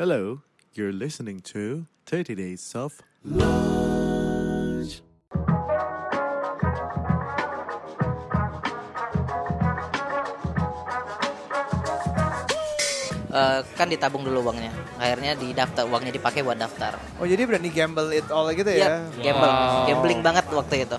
Hello, you're listening to 30 Days of Lunch. Eh, kan ditabung dulu uangnya. Akhirnya di daftar uangnya dipakai buat daftar. Oh jadi berani gamble it all gitu Iya, ya? gamble, Wow. gambling banget waktu itu.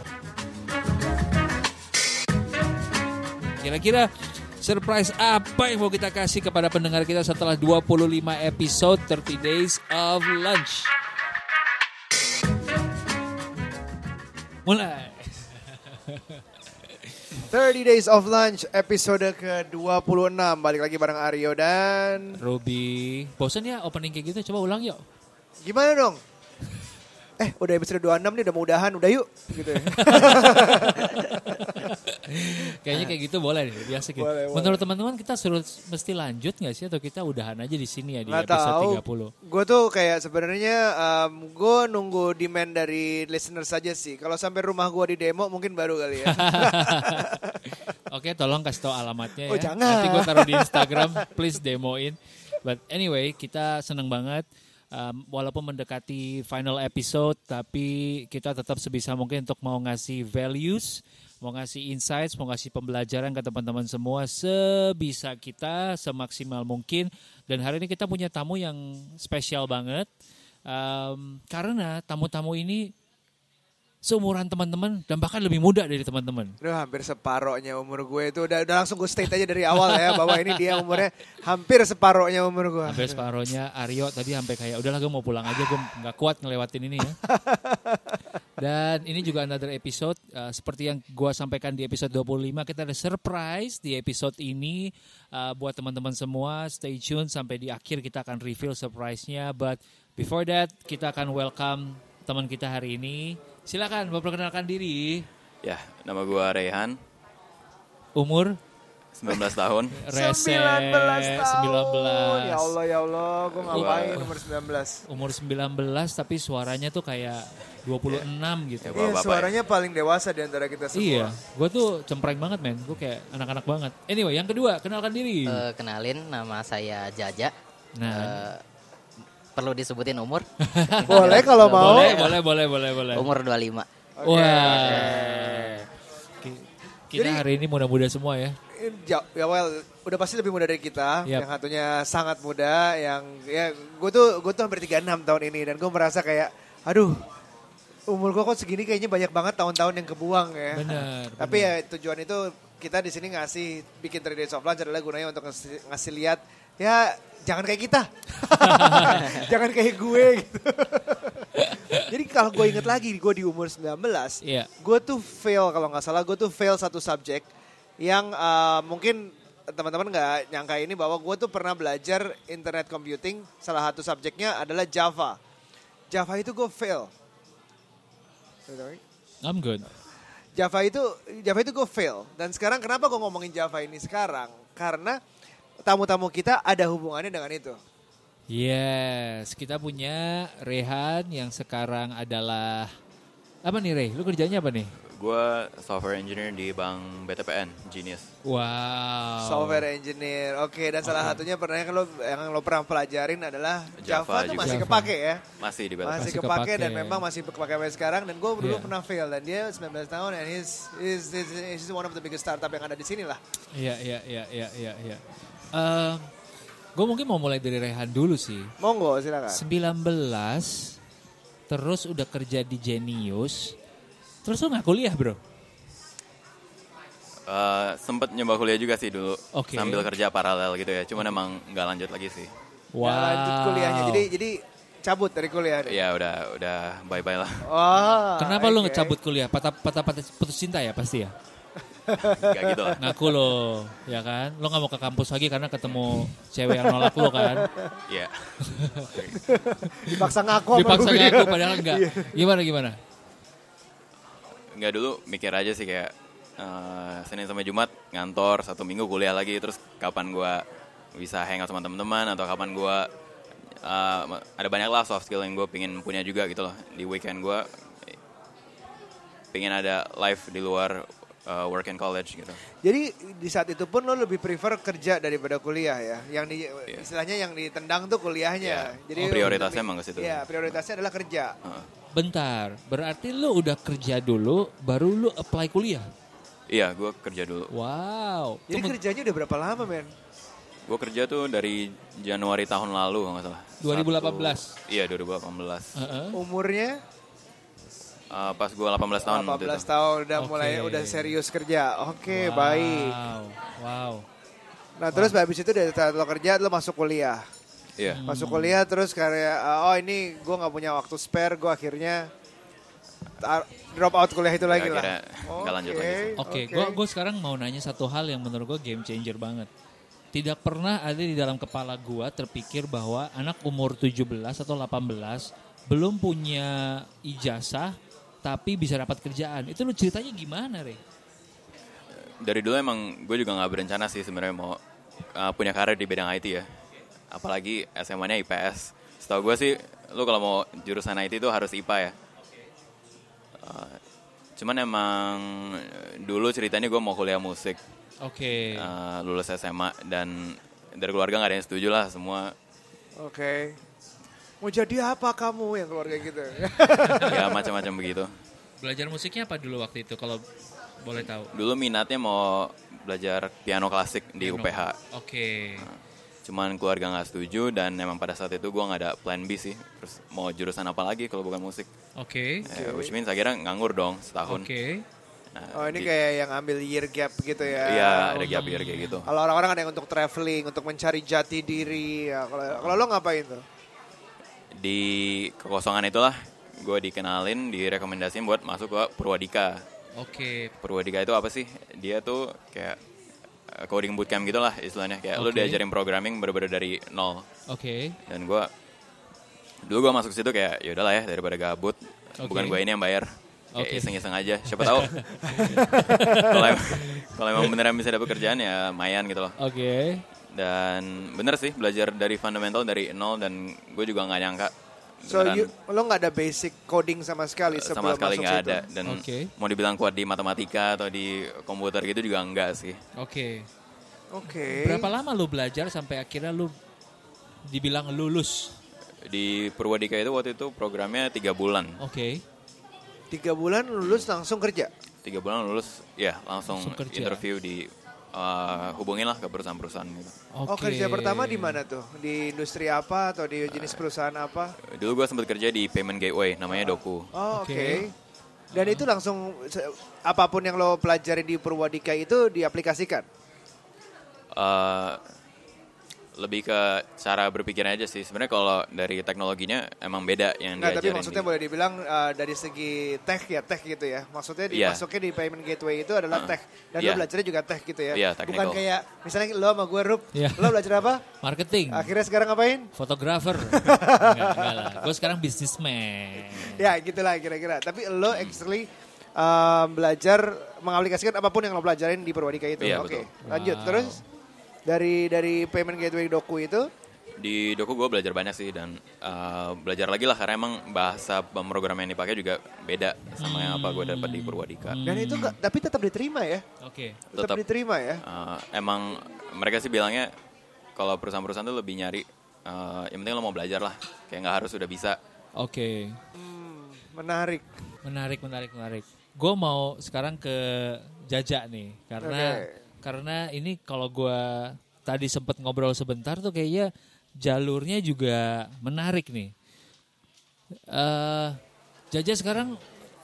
Kira-kira surprise apa yang mau kita kasih kepada pendengar kita setelah 25 episode 30 Days of Lunch? Mulai. 30 Days of Lunch episode ke-26 Balik lagi bareng Aryo dan Ruby, bosan ya opening kayak gitu? Coba ulang yuk. Gimana dong? Eh udah episode 26 nih udah mau udahan Udah yuk gitu ya. Kayaknya kayak gitu boleh deh, biasa gitu. Boleh. Menurut teman-teman kita suruh mesti lanjut nggak sih atau kita udahan aja di sini ya di Nggak episode tahu 30? Gue tuh kayak sebenarnya um, Gue nunggu demand dari listener saja sih Kalau sampai rumah gue di demo mungkin baru kali ya Oke, tolong kasih tau alamatnya Oh, ya. jangan. Nanti gue taruh di Instagram, please demoin. But anyway, kita seneng banget. Um, walaupun mendekati final episode, tapi kita tetap sebisa mungkin untuk mau ngasih values, mau ngasih insights, mau ngasih pembelajaran ke teman-teman semua sebisa kita, semaksimal mungkin. Dan hari ini kita punya tamu yang spesial banget. Um, karena tamu-tamu ini seumuran teman-teman dan bahkan lebih muda dari teman-teman. Udah hampir separohnya umur gue itu udah, udah langsung gue state aja dari awal ya Bahwa ini dia umurnya hampir separohnya umur gue Sampai separohnya Aryo tadi sampai kayak udahlah gue mau pulang aja gue nggak kuat ngelewatin ini ya. Dan ini juga another episode uh, seperti yang gue sampaikan di episode 25 kita ada surprise di episode ini uh, buat teman-teman semua stay tune sampai di akhir kita akan reveal surprise-nya but before that kita akan welcome teman kita hari ini. Silakan memperkenalkan diri. Ya, nama gua Rehan, Umur 19 tahun. Rese 19 tahun 19. Ya Allah ya Allah Gue ngapain Wow. umur 19 umur 19 tapi suaranya tuh kayak 26 gitu. Ya, Iya bapak-bapak suaranya paling dewasa di antara kita semua Iya, gue tuh cempreng banget men, gue kayak anak-anak banget. Anyway, yang kedua, kenalkan diri. Eh, kenalin, nama saya Jaja. nah, Eh, perlu disebutin umur? Boleh kalau mau boleh, boleh, boleh, boleh, boleh. Umur 25. Oke, Wah, oke. Ki- kita Jadi- hari ini muda-muda semua ya. Ja- ya well udah pasti lebih muda dari kita Yap. yang satunya sangat muda yang ya gue tuh gue tuh hampir 36 tahun ini dan gue merasa kayak aduh umur gue kok segini kayaknya banyak banget tahun-tahun yang kebuang ya Benar. tapi ya tujuan itu kita di sini ngasih bikin 3 days of lunch adalah gunanya untuk ngasih, ngasih lihat ya jangan kayak kita jangan kayak gue gitu jadi kalau gue inget lagi gue di umur 19 Iya. gue tuh fail kalau nggak salah gue tuh fail satu subjek yang uh, mungkin teman-teman nggak nyangka ini bahwa gue tuh pernah belajar internet computing. Salah satu subjeknya adalah Java. Java itu gue fail. I'm good. Java itu Java itu gue fail. Dan sekarang kenapa gue ngomongin Java ini sekarang? Karena tamu-tamu kita ada hubungannya dengan itu Yes, kita punya Rehan yang sekarang adalah apa nih Rey? Lu kerjanya apa nih? Gua software engineer di Bank BTPN, Genius. Wow. software engineer oke dan salah satunya pernah yang lo yang lo pernah pelajarin adalah Java, Java tuh masih Java. kepake ya Masih di BTPN. masih Masih kepake kepake. dan memang masih kepake sampai sekarang dan gue dulu Iya. pernah fail dan dia 19 tahun and he's, he's, he's, he's one of the biggest startup yang ada di sini lah Iya, iya, iya, iya, iya, iya. Gue mungkin mau mulai dari Rehan dulu sih. monggo silakan 19 terus udah kerja di Genius. Terus lu nggak kuliah, Bro? Eh, sempet nyoba kuliah juga sih dulu. Oke. Sambil kerja paralel gitu ya. Cuman emang nggak lanjut lagi sih. Wow. Nggak lanjut kuliahnya jadi jadi cabut dari kuliah nih. Ya udah udah bye bye lah. Wah, Kenapa lu oke. ngecabut kuliah? Patah, patah, patah putus cinta ya pasti ya? Gak gitu lah. Ngaku lo, ya kan? Lo nggak mau ke kampus lagi karena ketemu cewek yang nolak lo kan? Iya. Dipaksa ngaku sama Dipaksa gue. ngaku padahal enggak. Iya. Gimana gimana? Nggak dulu mikir aja sih kayak eh, Senin sampai Jumat ngantor satu minggu kuliah lagi terus kapan gua bisa hangout sama teman-teman atau kapan gua eh, ada banyak lah soft skill yang gue pingin punya juga gitu loh di weekend gua pingin ada live di luar uh, work in college gitu. Jadi di saat itu pun lo lebih prefer kerja daripada kuliah ya. Yang di istilahnya yang ditendang tuh kuliahnya. Iya. Jadi Oh, prioritasnya emang ke situ. Iya, prioritasnya adalah kerja. Heeh. Bentar, berarti lu udah kerja dulu, baru lu apply kuliah. Iya, gue kerja dulu. Wow. Jadi Tunggu, kerjanya udah berapa lama, men? Gue kerja tuh dari Januari tahun lalu nggak salah. 2018. Satu- iya 2018. Heeh. Umurnya Uh, pas gue 18 tahun waktu 18 itu. tahun udah Oke. mulai udah serius kerja. Oke, Wow. baik. Wow. Nah, terus habis itu dari lo kerja lo masuk kuliah. Iya. Masuk kuliah terus kayak uh, oh ini gue nggak punya waktu spare, gue akhirnya drop out kuliah itu lagi lah. akhirnya nggak lanjut lagi. Oke, gua gue sekarang mau nanya satu hal yang menurut gue game changer banget. Tidak pernah ada di dalam kepala gua terpikir bahwa anak umur 17 atau 18 belum punya ijazah tapi bisa dapat kerjaan. Itu lu ceritanya gimana, Re? Dari dulu emang gue juga nggak berencana sih sebenarnya mau uh, punya karir di bidang IT ya. Apalagi SMA-nya IPS. Setahu gue sih, lu kalau mau jurusan IT itu harus IPA ya. Uh, cuman emang uh, dulu ceritanya gue mau kuliah musik, Oke. uh, lulus SMA dan dari keluarga nggak ada yang setuju lah semua. Oke. Mau jadi apa kamu yang keluarga gitu? ya macam-macam begitu. Belajar musiknya apa dulu waktu itu kalau boleh tahu? Dulu minatnya mau belajar piano klasik di Piano. UPH. Oke. Cuman keluarga nggak setuju dan emang pada saat itu gue nggak ada plan B sih. Terus mau jurusan apa lagi kalau bukan musik? Oke. Eh, which means akhirnya nganggur dong setahun. Oke. Nah, Oh ini di- kayak yang ambil year gap gitu ya? Iya, ada gap year kayak gitu. Kalau orang-orang ada yang untuk traveling, untuk mencari jati diri. Ya, kalau kalau lo ngapain tuh? Di kekosongan itulah gue dikenalin, direkomendasiin buat masuk ke Purwadika. Oke. Purwadika itu apa sih? Dia tuh kayak eh, coding bootcamp gitu lah istilahnya. Kayak lu Oke. diajarin programming bener-bener dari nol. Oke. Dan gue dulu gue masuk situ kayak ya udahlah ya daripada gabut. Oke. Bukan gue ini yang bayar. Kayak Oke. iseng-iseng aja. Siapa tahu. Kalau emang, kalau emang beneran bisa dapet kerjaan ya mayan gitu loh. Oke. Dan bener sih belajar dari fundamental dari nol dan gue juga nggak nyangka So beneran you, lo nggak ada basic coding sama sekali sebelum sama sekali masuk nggak ada dan Oke. mau dibilang kuat di matematika atau di komputer gitu juga enggak sih. Oke. Oke. Berapa lama lu belajar sampai akhirnya lu dibilang lulus? Di Purwadika itu waktu itu programnya tiga bulan, Oke. Tiga bulan lulus langsung kerja. tiga bulan lulus ya langsung, Langsung kerja. interview di uh, hubungin lah ke perusahaan-perusahaan gitu. Oh Oke. kerja pertama di mana tuh? Di industri apa atau di jenis perusahaan apa? Dulu gue sempat kerja di payment gateway namanya Doku. Oh oke. Oke. Dan itu langsung apa pun yang lo pelajari di Purwadika itu diaplikasikan. Uh, lebih ke cara berpikirnya aja sih. Sebenarnya kalau dari teknologinya emang beda yang Nah tapi diajarin maksudnya di- boleh dibilang uh, dari segi tech ya tech gitu ya. Maksudnya Iya. dimasuknya di payment gateway itu adalah Uh, tech dan iya. lo belajarnya juga tech gitu ya. Iya, Bukan kayak misalnya lo sama gue Rup, Iya. lo belajar apa? Marketing. Akhirnya sekarang ngapain? Fotografer. enggak, enggak lah. Gue sekarang businessman. Ya gitulah kira-kira. Tapi lo actually um, belajar mengaplikasikan apa pun yang lo pelajarin di Purwadika itu. Iya, Oke, betul. lanjut. Wow. Terus dari dari payment gateway doku itu, Di Doku gue belajar banyak sih dan uh, belajar lagi lah karena emang bahasa pemrograman yang dipakai juga beda sama yang apa gue dapat di Purwadika. dan itu enggak, tapi tetap diterima ya. Oke. Tetap, Tetap. diterima ya. Uh, emang mereka sih bilangnya kalau perusahaan-perusahaan tuh lebih nyari uh, yang penting lo mau belajar lah kayak nggak harus udah bisa Oke. Hmm, menarik. Menarik, menarik, menarik. Gue mau sekarang ke Jaja nih, karena Oke. Karena ini kalau gue tadi sempet ngobrol sebentar tuh kayaknya jalurnya juga menarik nih. eh Jaja sekarang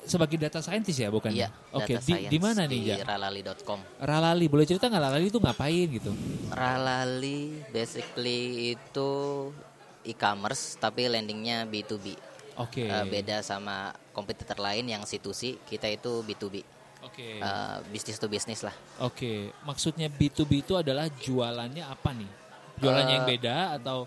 sebagai data scientist ya bukan? Iya, Oke, data di, di mana nih di Ja? ralali.com. Ralali, boleh cerita nggak Ralali itu ngapain gitu? Ralali basically itu e-commerce tapi landingnya B2B. Oke. Eh, beda sama kompetitor lain yang C2C, kita itu B2B. Oke. Eh, bisnis to bisnis lah. Oke, maksudnya B2B itu adalah jualannya apa nih? Jualannya yang Eh, beda atau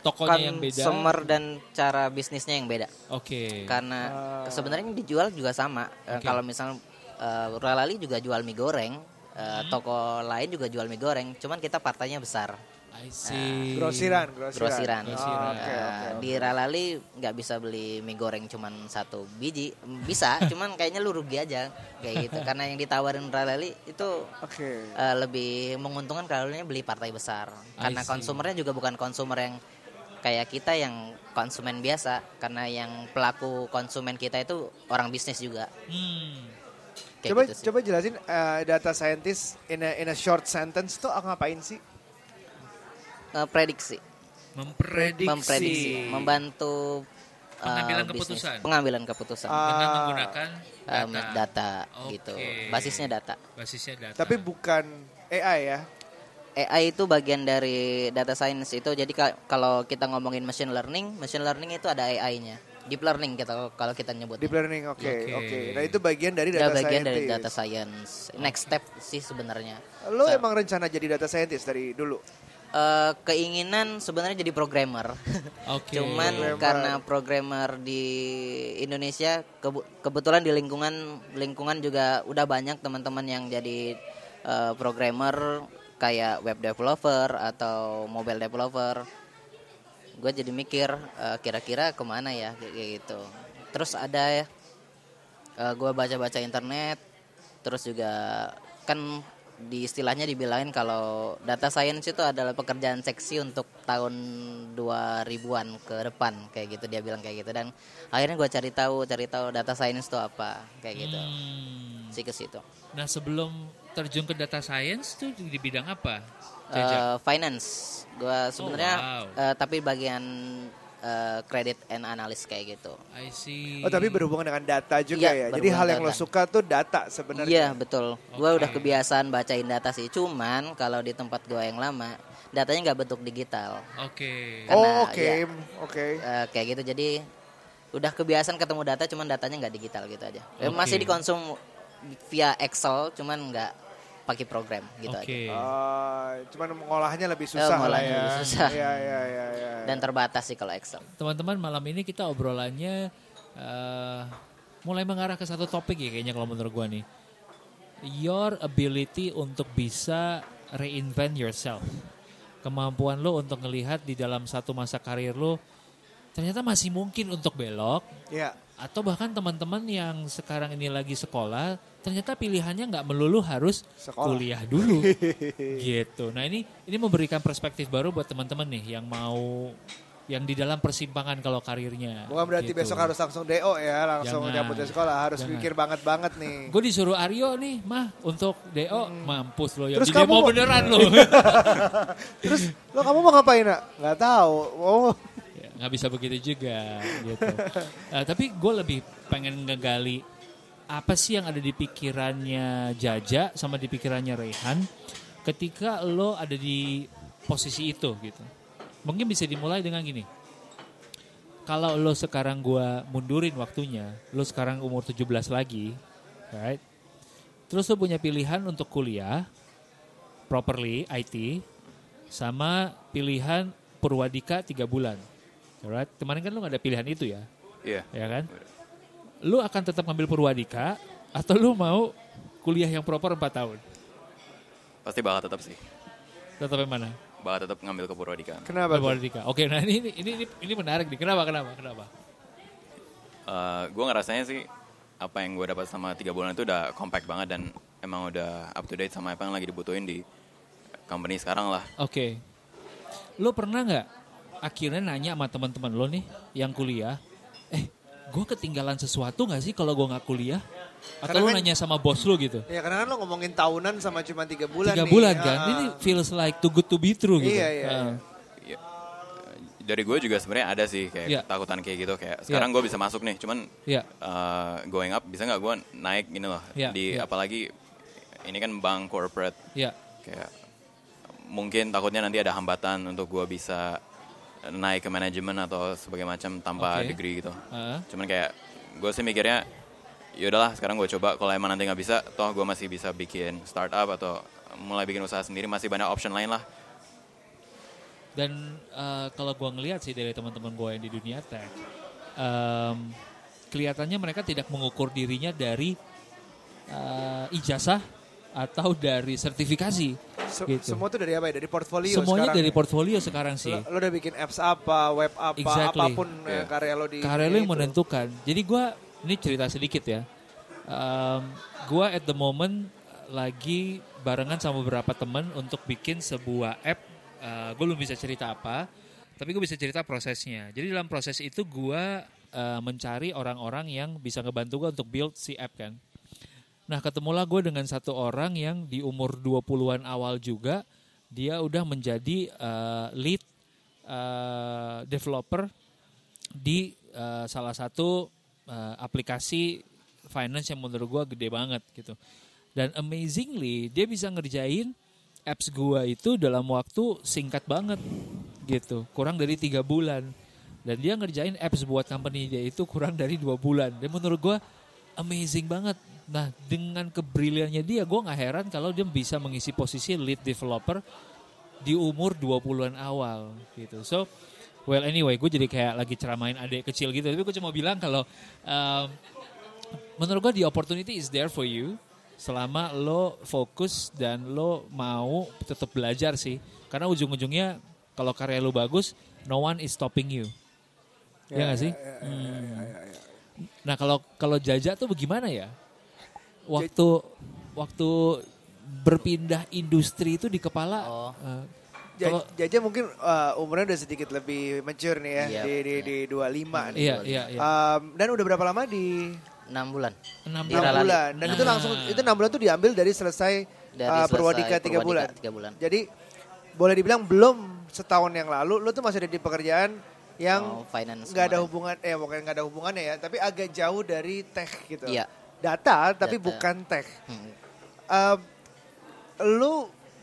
tokonya yang beda? Consumer dan cara bisnisnya yang beda. Oke. Karena sebenarnya yang dijual juga sama. Eh, Oke. Kalau misal eh, Ralali juga jual mie goreng, eh, Hmm. toko lain juga jual mie goreng, cuman kita partainya besar. I see. Grosiran, grosiran. grosiran. Oh, Grosiran. Oke, Eh, oke, oke. Di Ralali nggak bisa beli mie goreng cuman satu biji, bisa, cuman kayaknya lu rugi aja kayak gitu. Karena yang ditawarin Ralali itu Oke. eh, lebih menguntungkan kalau lu beli partai besar. Karena konsumernya juga bukan konsumer yang kayak kita yang konsumen biasa. Karena yang pelaku konsumen kita itu orang bisnis juga. Hmm. Kayak Coba gitu sih. coba jelasin eh, data scientist in a, in a short sentence tuh ngapain sih? Eh, prediksi. Memprediksi. memprediksi, membantu uh, Pengambilan bisnis. keputusan. pengambilan keputusan, Ah, Dengan menggunakan Um, data. data, Oke. gitu, basisnya data. Basisnya data. Tapi bukan AI ya. AI itu bagian dari data science itu, jadi ka- kalau kita ngomongin machine learning, machine learning itu ada AI-nya, deep learning kita kalau kita nyebut. Deep learning, oke, Oke. oke. Nah itu bagian dari data bagian dari scientist. data science. Next step sih sebenarnya. Lo So- emang rencana jadi data scientist dari dulu? Eh, keinginan sebenarnya jadi programmer. Oke. Cuman Programmer. karena programmer di Indonesia kebu- kebetulan di lingkungan lingkungan juga udah banyak teman-teman yang jadi eh, programmer kayak web developer atau mobile developer. Gue jadi mikir eh, kira-kira ke mana ya kayak kayak gitu. Terus ada ya gue baca-baca internet, terus juga kan di istilahnya dibilangin kalau data science itu adalah pekerjaan seksi untuk tahun 2000-an ke depan kayak gitu dia bilang kayak gitu dan akhirnya gue cari tahu cari tahu data science itu apa kayak gitu Hmm. sih ke situ Nah sebelum terjun ke data science tuh di bidang apa? Jaja? finance gue sebenarnya wow. eh, tapi bagian eh, credit and analyst kayak gitu I see. Oh tapi berhubungan dengan data juga Iya, ya. Jadi hal yang lo suka tuh data sebenarnya. Iya betul. Gua Oke. udah kebiasaan bacain data sih. Cuman kalau di tempat gua yang lama, datanya nggak bentuk digital. Oke. Karena, Oh oke, ya. oke. Eh, kayak gitu. Jadi udah kebiasaan ketemu data, cuman datanya nggak digital gitu aja. Eh, Oke. Masih dikonsum via Excel, cuman nggak pakai program gitu aja. Oke. Ah, cuman mengolahnya lebih susah lah mengolahnya ya. lebih susah. Iya iya iya. iya. Dan terbatas sih kalau Excel. Teman-teman malam ini kita obrolannya eh, mulai mengarah ke satu topik ya kayaknya kalau menurut gua nih. Your ability untuk bisa reinvent yourself. Kemampuan lo untuk ngelihat di dalam satu masa karir lo ternyata masih mungkin untuk belok Iya. atau bahkan teman-teman yang sekarang ini lagi sekolah ternyata pilihannya nggak melulu harus Sekolah. kuliah dulu gitu nah ini ini memberikan perspektif baru buat teman-teman nih yang mau yang di dalam persimpangan kalau karirnya Bukan berarti gitu. besok harus langsung DO ya, langsung nyambut dari sekolah. Harus Jangan. mikir banget banget nih. gue disuruh Aryo nih mah untuk do mampus lo yang Terus di kamu demo mau- beneran lo Terus lo kamu mau ngapain nak? Nggak tahu. Oh, Ya, nggak bisa begitu juga gitu. Eh, tapi gue lebih pengen ngegali apa sih yang ada di pikirannya Jaja sama di pikirannya Rehan ketika lo ada di posisi itu gitu. Mungkin bisa dimulai dengan gini. Kalau lo sekarang gue mundurin waktunya, lo sekarang umur 17 lagi, right? Terus lo punya pilihan untuk kuliah, properly IT, sama pilihan Purwadika tiga bulan. Alright, kemarin kan lu gak ada pilihan itu ya, Iya. ya kan? Lu akan tetap ngambil Purwadika atau lu mau kuliah yang proper 4 tahun? Pasti bakal tetap sih. Tetap yang mana? Bakal tetap ngambil ke Purwadika. kenapa? tuh? Purwadika. Oke, nah ini, ini ini ini menarik nih. Kenapa? Kenapa? Kenapa? gue ngerasanya sih apa yang gue dapat sama tiga bulan itu udah compact banget dan emang udah up to date sama apa yang lagi dibutuhin di company sekarang lah. Oke. Lu pernah nggak akhirnya nanya sama teman-teman lo nih yang kuliah, eh, gue ketinggalan sesuatu nggak sih kalau gue nggak kuliah? Atau Karena lu kan- nanya sama bos lu gitu? Ya karena kan lo ngomongin tahunan sama cuma tiga bulan Tiga nih. bulan kan? Ah. Ini feels like too good to be true gitu. Iya, iya, Ah. iya. Ya, dari gue juga sebenarnya ada sih kayak Iya. ketakutan kayak gitu kayak sekarang gue bisa masuk nih cuman Iya. uh, going up bisa nggak gue naik gini loh Iya, di iya. apalagi ini kan bank corporate Iya. kayak mungkin takutnya nanti ada hambatan untuk gue bisa naik ke manajemen atau sebagai macam tanpa Oke. degree gitu Ah. cuman kayak gue sih mikirnya ya udahlah sekarang gue coba kalau emang nanti nggak bisa toh gue masih bisa bikin startup atau mulai bikin usaha sendiri masih banyak option lain lah Dan eh, kalau gua ngelihat sih dari teman-teman gua yang di dunia tech, em, kelihatannya mereka tidak mengukur dirinya dari eh, ijazah atau dari sertifikasi. Se- gitu. Semua tuh dari apa ya? Dari portfolio Semuanya sekarang. dari ya? portfolio sekarang sih. Lo, lo udah bikin apps apa, web apa, Exactly. apa pun Iya. eh, karya lo di karya dunia yang itu. menentukan. Jadi gua ini cerita sedikit ya. Um, gua at the moment lagi barengan sama beberapa teman untuk bikin sebuah app. Uh, gue belum bisa cerita apa, tapi gue bisa cerita prosesnya. Jadi dalam proses itu gua uh, mencari orang-orang yang bisa ngebantu gue untuk build si app kan. Nah ketemulah gue dengan satu orang yang di umur 20-an awal juga dia udah menjadi uh, lead uh, developer di uh, salah satu uh, aplikasi finance yang menurut gue gede banget gitu. Dan amazingly dia bisa ngerjain apps gua itu dalam waktu singkat banget gitu, kurang dari tiga bulan. Dan dia ngerjain apps buat company dia itu kurang dari dua bulan. Dan menurut gua amazing banget. Nah dengan kebriliannya dia, gue nggak heran kalau dia bisa mengisi posisi lead developer di umur 20-an awal gitu. So, well anyway, gue jadi kayak lagi ceramain adik kecil gitu. Tapi gue cuma bilang kalau um, menurut gue the opportunity is there for you selama lo fokus dan lo mau tetap belajar sih. Karena ujung-ujungnya kalau karya lo bagus, no one is stopping you. Ya nggak sih? Hmm. Nah kalau kalau Jaja tuh bagaimana ya? Waktu waktu berpindah industri itu di kepala. Oh. kalau- Jaja mungkin uh, umurnya udah sedikit lebih mature nih ya, Iya, di, di, iya. di 25 nih. iya iya iya. Um, dan udah berapa lama di enam bulan Enam di 6 Ralali. bulan. Dan itu Nah. langsung itu 6 bulan tuh diambil dari selesai dari uh, selesai Purwadika 3 Purwadika bulan. tiga bulan Jadi boleh dibilang belum setahun yang lalu lu tuh masih ada di pekerjaan yang Oh, finance nggak ada kemarin. hubungan eh bukan nggak ada hubungannya ya, tapi agak jauh dari tech gitu. Iya. Data tapi Data. bukan tech. Hmm. Um, lu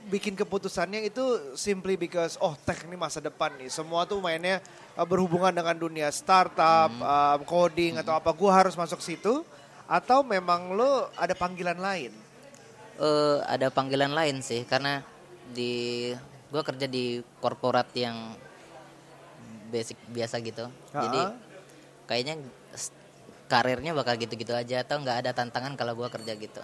bikin keputusannya itu simply because oh tech ini masa depan nih semua tuh mainnya uh, berhubungan dengan dunia startup um, coding atau apa gua harus masuk situ atau memang lu ada panggilan lain Eh, ada panggilan lain sih karena di gue kerja di korporat yang basic biasa gitu jadi Ha-ha. kayaknya s- karirnya bakal gitu-gitu aja atau nggak ada tantangan kalau gue kerja gitu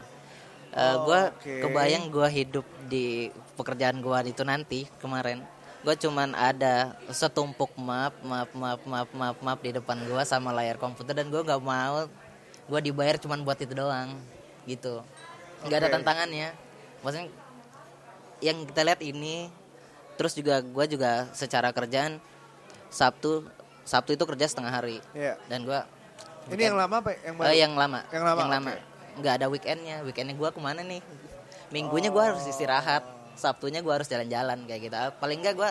Eh, Oh, gue oke. kebayang gue hidup di pekerjaan gue itu nanti kemarin gue cuman ada setumpuk map map map map map map di depan gue sama layar komputer dan gue nggak mau gue dibayar cuman buat itu doang gitu nggak ada Oke. tantangannya maksudnya yang kita lihat ini terus juga gue juga secara kerjaan Sabtu Sabtu itu kerja setengah hari Iya. dan gue ini yang lama apa yang baru Eh, yang lama. Yang lama, oke. Nggak ada weekendnya. Weekendnya gue ke mana nih? Minggunya gue harus istirahat. Sabtunya gue harus jalan-jalan kayak gitu. Paling nggak gue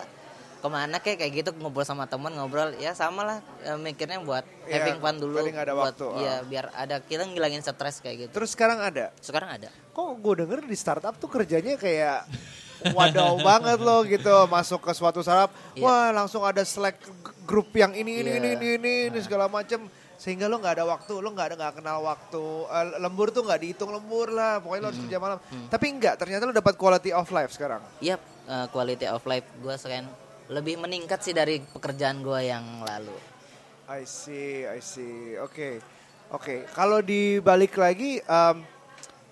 ke mana kayak kayak gitu ngobrol sama teman ngobrol ya sama lah eh, mikirnya buat Iya, having fun dulu ada buat waktu, ya ah. biar ada kita ngilangin stres kayak gitu terus sekarang ada sekarang ada kok gue denger di startup tuh kerjanya kayak wadaw banget loh gitu masuk ke suatu startup Iya. wah langsung ada slack grup yang ini ini Iya. ini ini ini, ini segala macem sehingga lo nggak ada waktu lo nggak ada nggak kenal waktu Eh, lembur tuh nggak dihitung lembur lah pokoknya lo harus kerja malam. Tapi enggak ternyata lo dapat quality of life sekarang. Yap, eh, quality of life gue sekarang lebih meningkat sih dari pekerjaan gue yang lalu. I see I see. Oke oke. Kalau dibalik lagi em,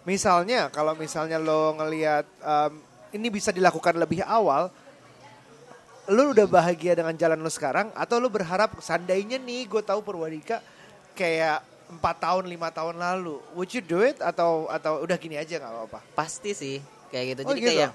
misalnya kalau misalnya lo ngelihat em, ini bisa dilakukan lebih awal lu udah bahagia dengan jalan lu sekarang atau lu berharap seandainya nih gue tahu Purwadika kayak empat tahun lima tahun lalu would you do it atau atau udah gini aja nggak apa-apa Pasti sih kayak gitu. Oh, Jadi gitu? kayak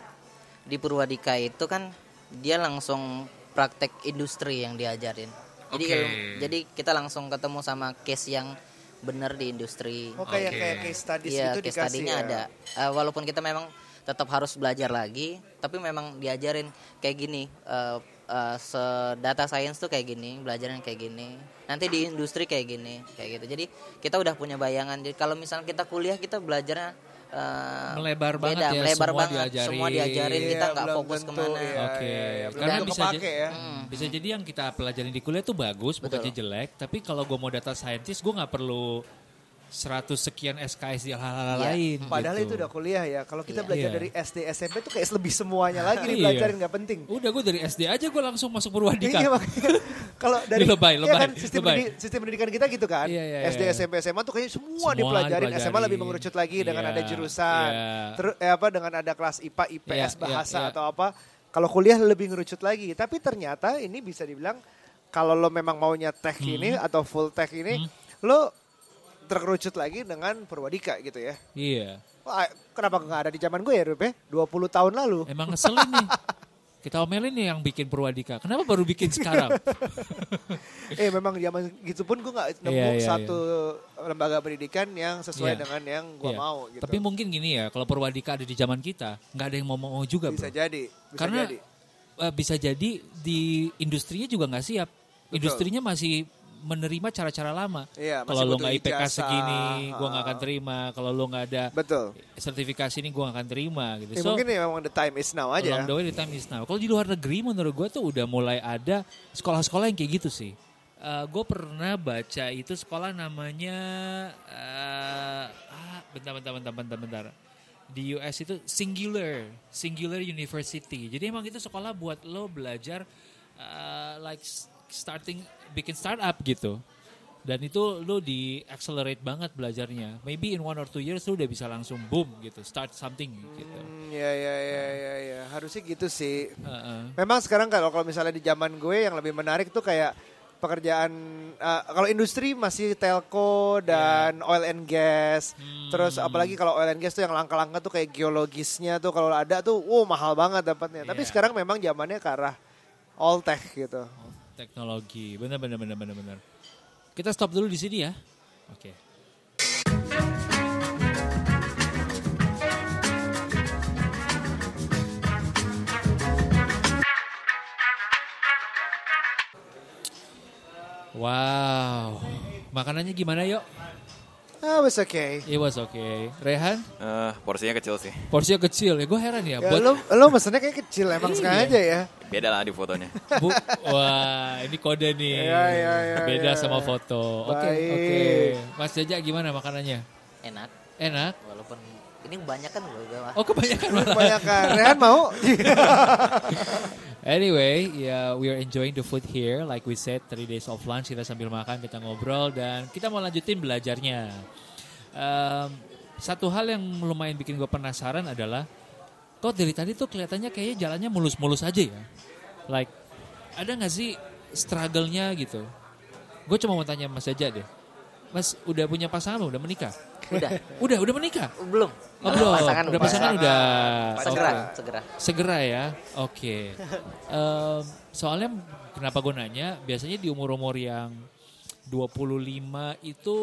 di Purwadika itu kan dia langsung praktek industri yang diajarin. Jadi Oke. kalau- jadi kita langsung ketemu sama case yang benar di industri. oh kayak Oke. kayak case studies Iya, itu case dikasih ya? ada. Eh, walaupun kita memang tetap harus belajar lagi, tapi memang diajarin kayak gini. eh, eh, se- data science tuh kayak gini, belajarnya kayak gini. Nanti di industri kayak gini, kayak gitu. Jadi kita udah punya bayangan. Jadi kalau misalnya kita kuliah kita belajarnya eh, Melebar banget beda, ya, melebar semua banget. diajarin. Semua diajarin, Iya, kita nggak belum fokus tentu, ke mana. iya, Oke, iya, iya. Belum karena bisa kepake jadi- ya Hmm. Bisa jadi yang kita pelajarin di kuliah tuh bagus, bukannya jelek. Tapi kalau gue mau data scientist, gue nggak perlu 100 sekian SKS di hal-hal Iya. lain. Padahal gitu. itu udah kuliah ya. Kalau kita Iya. belajar Iya. dari SD SMP tuh kayak lebih semuanya lagi Iya. dipelajarin nggak penting. Udah gue dari SD aja gue langsung masuk Purwadika. Iya kalau dari lebay, iya lebay, kan, sistem, lebay. pendidik- sistem pendidikan kita gitu kan. Iya, iya, SD iya. SMP SMA tuh kayaknya semua, Semua dipelajarin. SMA dipelajarin. lebih mengerucut lagi dengan ada jurusan. Terus eh, apa dengan ada kelas IPA, IPS, bahasa atau apa. Kalau kuliah lebih ngerucut lagi. Tapi ternyata ini bisa dibilang kalau lo memang maunya tech Hmm. ini atau full tech ini, lo terkerucut lagi dengan Purwadika gitu ya. Iya. Wah, kenapa nggak ada di zaman gue ya, Rup ya? 20 tahun lalu. Emang ngeselin nih. Kita omelin nih yang bikin Purwadika. Kenapa baru bikin sekarang? eh memang zaman gitu pun gue nggak nemu Iya, iya, satu lembaga pendidikan yang sesuai Iya. dengan yang gue Iya. mau gitu. Tapi mungkin gini ya, kalau Purwadika ada di zaman kita, nggak ada yang mau mau juga, bisa bro. jadi, bisa Karena jadi. eh, bisa jadi di industrinya juga nggak siap. Industrinya masih menerima cara-cara lama. Iya, Kalau lo nggak IPK ijazah, segini, gua nggak akan terima. Kalau lo nggak ada Betul. sertifikasi ini, gua nggak akan terima gitu. Ya, mungkin ya memang the time is now aja. Along the way, the time is now. Kalau di luar negeri menurut gue tuh udah mulai ada sekolah-sekolah yang kayak gitu sih. gue pernah baca itu sekolah namanya eh, ah, bentar bentar bentar bentar bentar di US itu Singular Singular University. Jadi emang itu sekolah buat lo belajar eh, like starting bikin startup gitu. Dan itu lo di accelerate banget belajarnya. Maybe in one or two years lo udah bisa langsung boom gitu, start something gitu. Hmm, ya ya ya ya ya harusnya gitu sih. Heeh. Memang sekarang kalau kalau misalnya di zaman gue yang lebih menarik tuh kayak pekerjaan uh, kalau industri masih telco dan oil and gas. Terus apalagi kalau oil and gas tuh yang langka-langka tuh kayak geologisnya tuh kalau ada tuh wow mahal banget dapatnya. Tapi Iya. sekarang memang zamannya ke arah all tech gitu. Teknologi. Benar benar benar benar benar. Kita stop dulu di sini ya. Oke. Wow. Makanannya gimana yuk Ah, was okay. it was okay Rehan Eh, porsinya kecil sih. porsinya kecil ya gue heran ya, Ya, buat lo lo mesennya kayak kecil emang Iya. sengaja ya. Beda lah di fotonya. Bu, wah ini kode nih. Ya, ya, ya, Beda ya. sama foto. Oke, oke. Mas Jaja gimana makanannya? Enak. Enak? Walaupun ini kebanyakan loh. Oh kebanyakan malah. Kebanyakan. Rehan mau? Anyway, ya we are enjoying the food here. Like we said, three days of lunch kita sambil makan, kita ngobrol dan kita mau lanjutin belajarnya. Em, satu hal yang lumayan bikin gue penasaran adalah, kok dari tadi tuh kelihatannya kayaknya jalannya mulus-mulus aja ya. Like, ada nggak sih struggle-nya gitu? Gue cuma mau tanya Mas Jaja deh. Mas udah punya pasangan? Udah menikah? Udah. Udah, udah menikah? Belum. Oh, belum. Pasangan udah pasangan Pasangan. udah. Segera, Oke. segera. Segera ya, oke. Em, soalnya kenapa gue nanya, biasanya di umur-umur yang 25 itu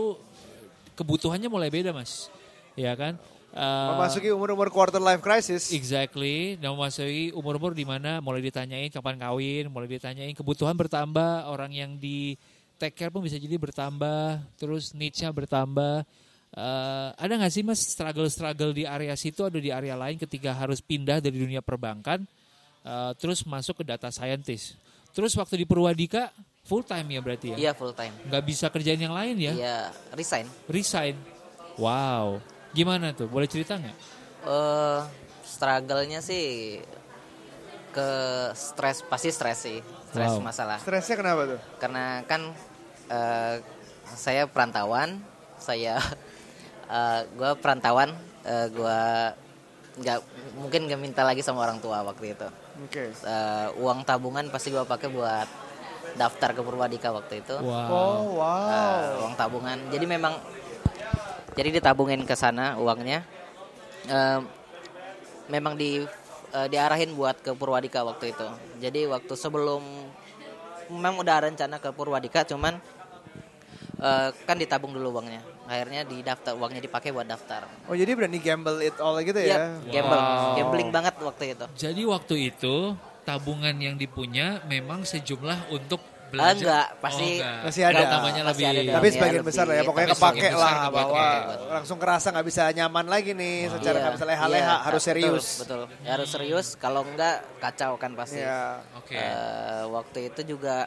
kebutuhannya mulai beda mas. Ya kan? Eh, Memasuki umur-umur quarter life crisis. Exactly, dan memasuki umur-umur di mana mulai ditanyain kapan kawin, mulai ditanyain kebutuhan bertambah, orang yang di take care pun bisa jadi bertambah, terus niche-nya bertambah. Eh, ada nggak sih mas struggle-struggle di area situ atau di area lain ketika harus pindah dari dunia perbankan, eh, terus masuk ke data scientist. Terus waktu di Purwadika full time ya berarti ya? Iya full time. Nggak bisa kerjain yang lain ya? Iya resign. Resign. Wow, gimana tuh? Boleh cerita nggak? eh struggle-nya sih ke stres pasti stres sih. Stres Wow. masalah. Stresnya kenapa tuh? Karena kan eh, saya perantauan, saya eh gue perantauan, eh, gue nggak mungkin nggak minta lagi sama orang tua waktu itu. Oke. Eh, uang tabungan pasti gue pakai buat daftar ke Purwadika waktu itu. Wow. Oh wow. Eh, uang tabungan. Jadi memang jadi ditabungin ke sana uangnya. Eh, memang di eh, diarahin buat ke Purwadika waktu itu. Jadi waktu sebelum memang udah ada rencana ke Purwadika cuman eh, kan ditabung dulu uangnya. Akhirnya di daftar uangnya dipakai buat daftar. Oh jadi berani gamble it all gitu Iya, ya? gamble, Wow. gambling banget waktu itu. Jadi waktu itu tabungan yang dipunya memang sejumlah untuk belajar. enggak, pasti Oh, enggak. Masih ada. Tambahnya Masih lebih. ada Tapi Ya, sebagian lebih- besar lah ya, pokoknya kepake lah kepake, bahwa betul. langsung kerasa nggak bisa nyaman lagi nih, secara nggak bisa leha-leha, Iya, harus betul, serius. Betul, Ya, harus serius. Kalau enggak kacau kan pasti. Iya. Oke. Eh, waktu itu juga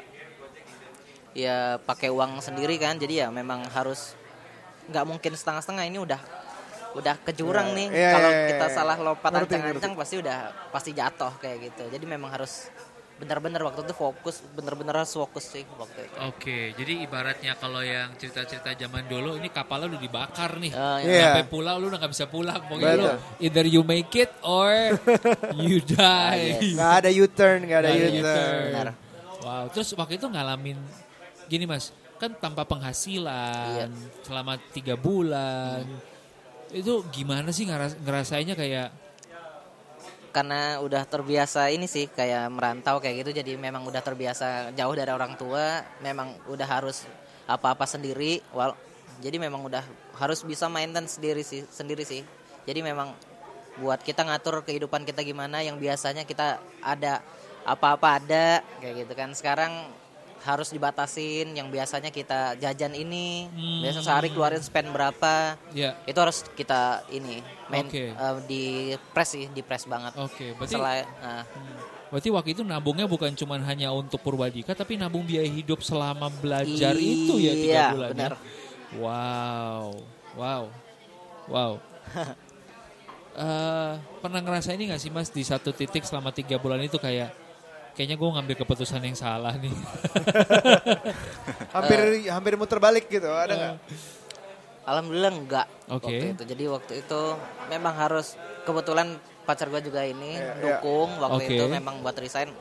ya pakai uang sendiri kan, jadi ya memang harus nggak mungkin setengah-setengah ini udah udah ke jurang Iya, nih iya, kalau iya, kita iya. salah lompat ancang-ancang pasti udah pasti jatuh kayak gitu jadi memang harus benar-benar waktu itu fokus benar-benar harus fokus sih waktu itu Oke, jadi ibaratnya kalau yang cerita-cerita zaman dulu ini kapalnya udah dibakar nih. Oh, Iya. Sampai pulau lu udah gak bisa pulang. Pokoknya lu either you make it or you die. Nggak ada U-turn, nggak ada Nggak ada U-turn. Wow, terus waktu itu ngalamin gini mas, kan tanpa penghasilan Iya. selama tiga bulan, itu gimana sih ngeras- ngerasainnya kayak karena udah terbiasa ini sih kayak merantau kayak gitu jadi memang udah terbiasa jauh dari orang tua memang udah harus apa-apa sendiri wal jadi memang udah harus bisa maintain sendiri sih sendiri sih jadi memang buat kita ngatur kehidupan kita gimana yang biasanya kita ada apa-apa ada kayak gitu kan sekarang harus dibatasin yang biasanya kita jajan ini Hmm. biasa sehari keluarin spend berapa ya itu harus kita ini main Oke. eh, di press sih di press banget Oke, berarti Selain, nah, berarti waktu itu nabungnya bukan cuma hanya untuk Purwadika tapi nabung biaya hidup selama belajar itu ya tiga iya, bulan. ya? benar. Wow, wow, wow. Eh, pernah ngerasa ini gak sih mas di satu titik selama tiga bulan itu kayak kayaknya gue ngambil keputusan yang salah nih. Hampir hampir muter balik gitu, ada nggak? Alhamdulillah enggak Oke. waktu itu. Jadi waktu itu memang harus kebetulan pacar gue juga ini Iya, iya. dukung waktu Oke. itu memang buat resign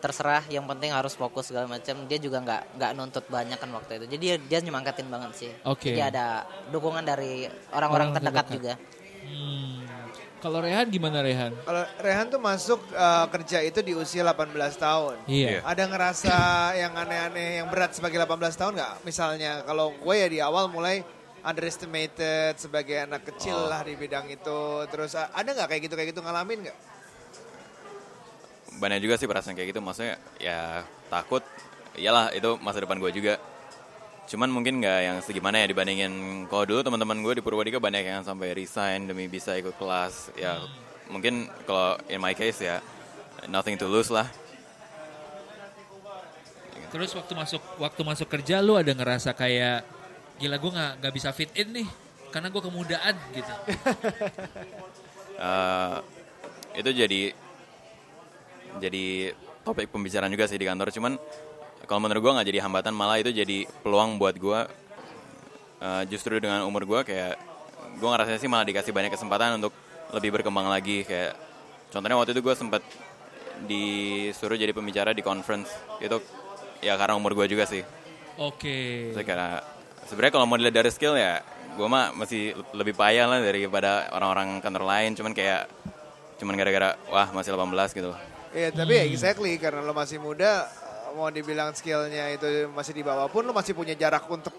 terserah yang penting harus fokus segala macam dia juga nggak nggak nuntut banyak kan waktu itu jadi dia, dia nyemangatin banget sih Oke. jadi ada dukungan dari orang-orang Orang terdekat terdekat. juga Hmm. Kalau Rehan gimana Rehan? Kalau Rehan tuh masuk eh, kerja itu di usia 18 tahun. Iya. Ada ngerasa yang aneh-aneh yang berat sebagai 18 tahun nggak? Misalnya kalau gue ya di awal mulai underestimated sebagai anak kecil Oh. lah di bidang itu. Terus ada nggak kayak gitu kayak gitu ngalamin nggak? banyak juga sih perasaan kayak gitu maksudnya ya takut iyalah itu masa depan gue juga cuman mungkin nggak yang segimana ya dibandingin kalau dulu teman-teman gue di Purwadika banyak yang sampai resign demi bisa ikut kelas. Ya mungkin kalau in my case ya nothing to lose lah. Terus waktu masuk waktu masuk kerja lu ada ngerasa kayak gila gue nggak nggak bisa fit in nih karena gue kemudaan gitu. Eh, itu jadi jadi topik pembicaraan juga sih di kantor. Cuman kalau menurut gue nggak jadi hambatan malah itu jadi peluang buat gue Eh, justru dengan umur gue kayak gue ngerasa sih malah dikasih banyak kesempatan untuk lebih berkembang lagi. Kayak contohnya waktu itu gue sempat disuruh jadi pembicara di conference. Itu ya karena umur gue juga sih. Oke. Saya karena sebenarnya kalau mau dilihat dari skill ya gue mah masih lebih payah lah daripada orang-orang kantor lain. Cuman kayak cuman gara-gara wah masih 18 gitu Iya tapi ya Hmm. exactly karena lo masih muda mau dibilang skillnya itu masih di bawah pun lo masih punya jarak untuk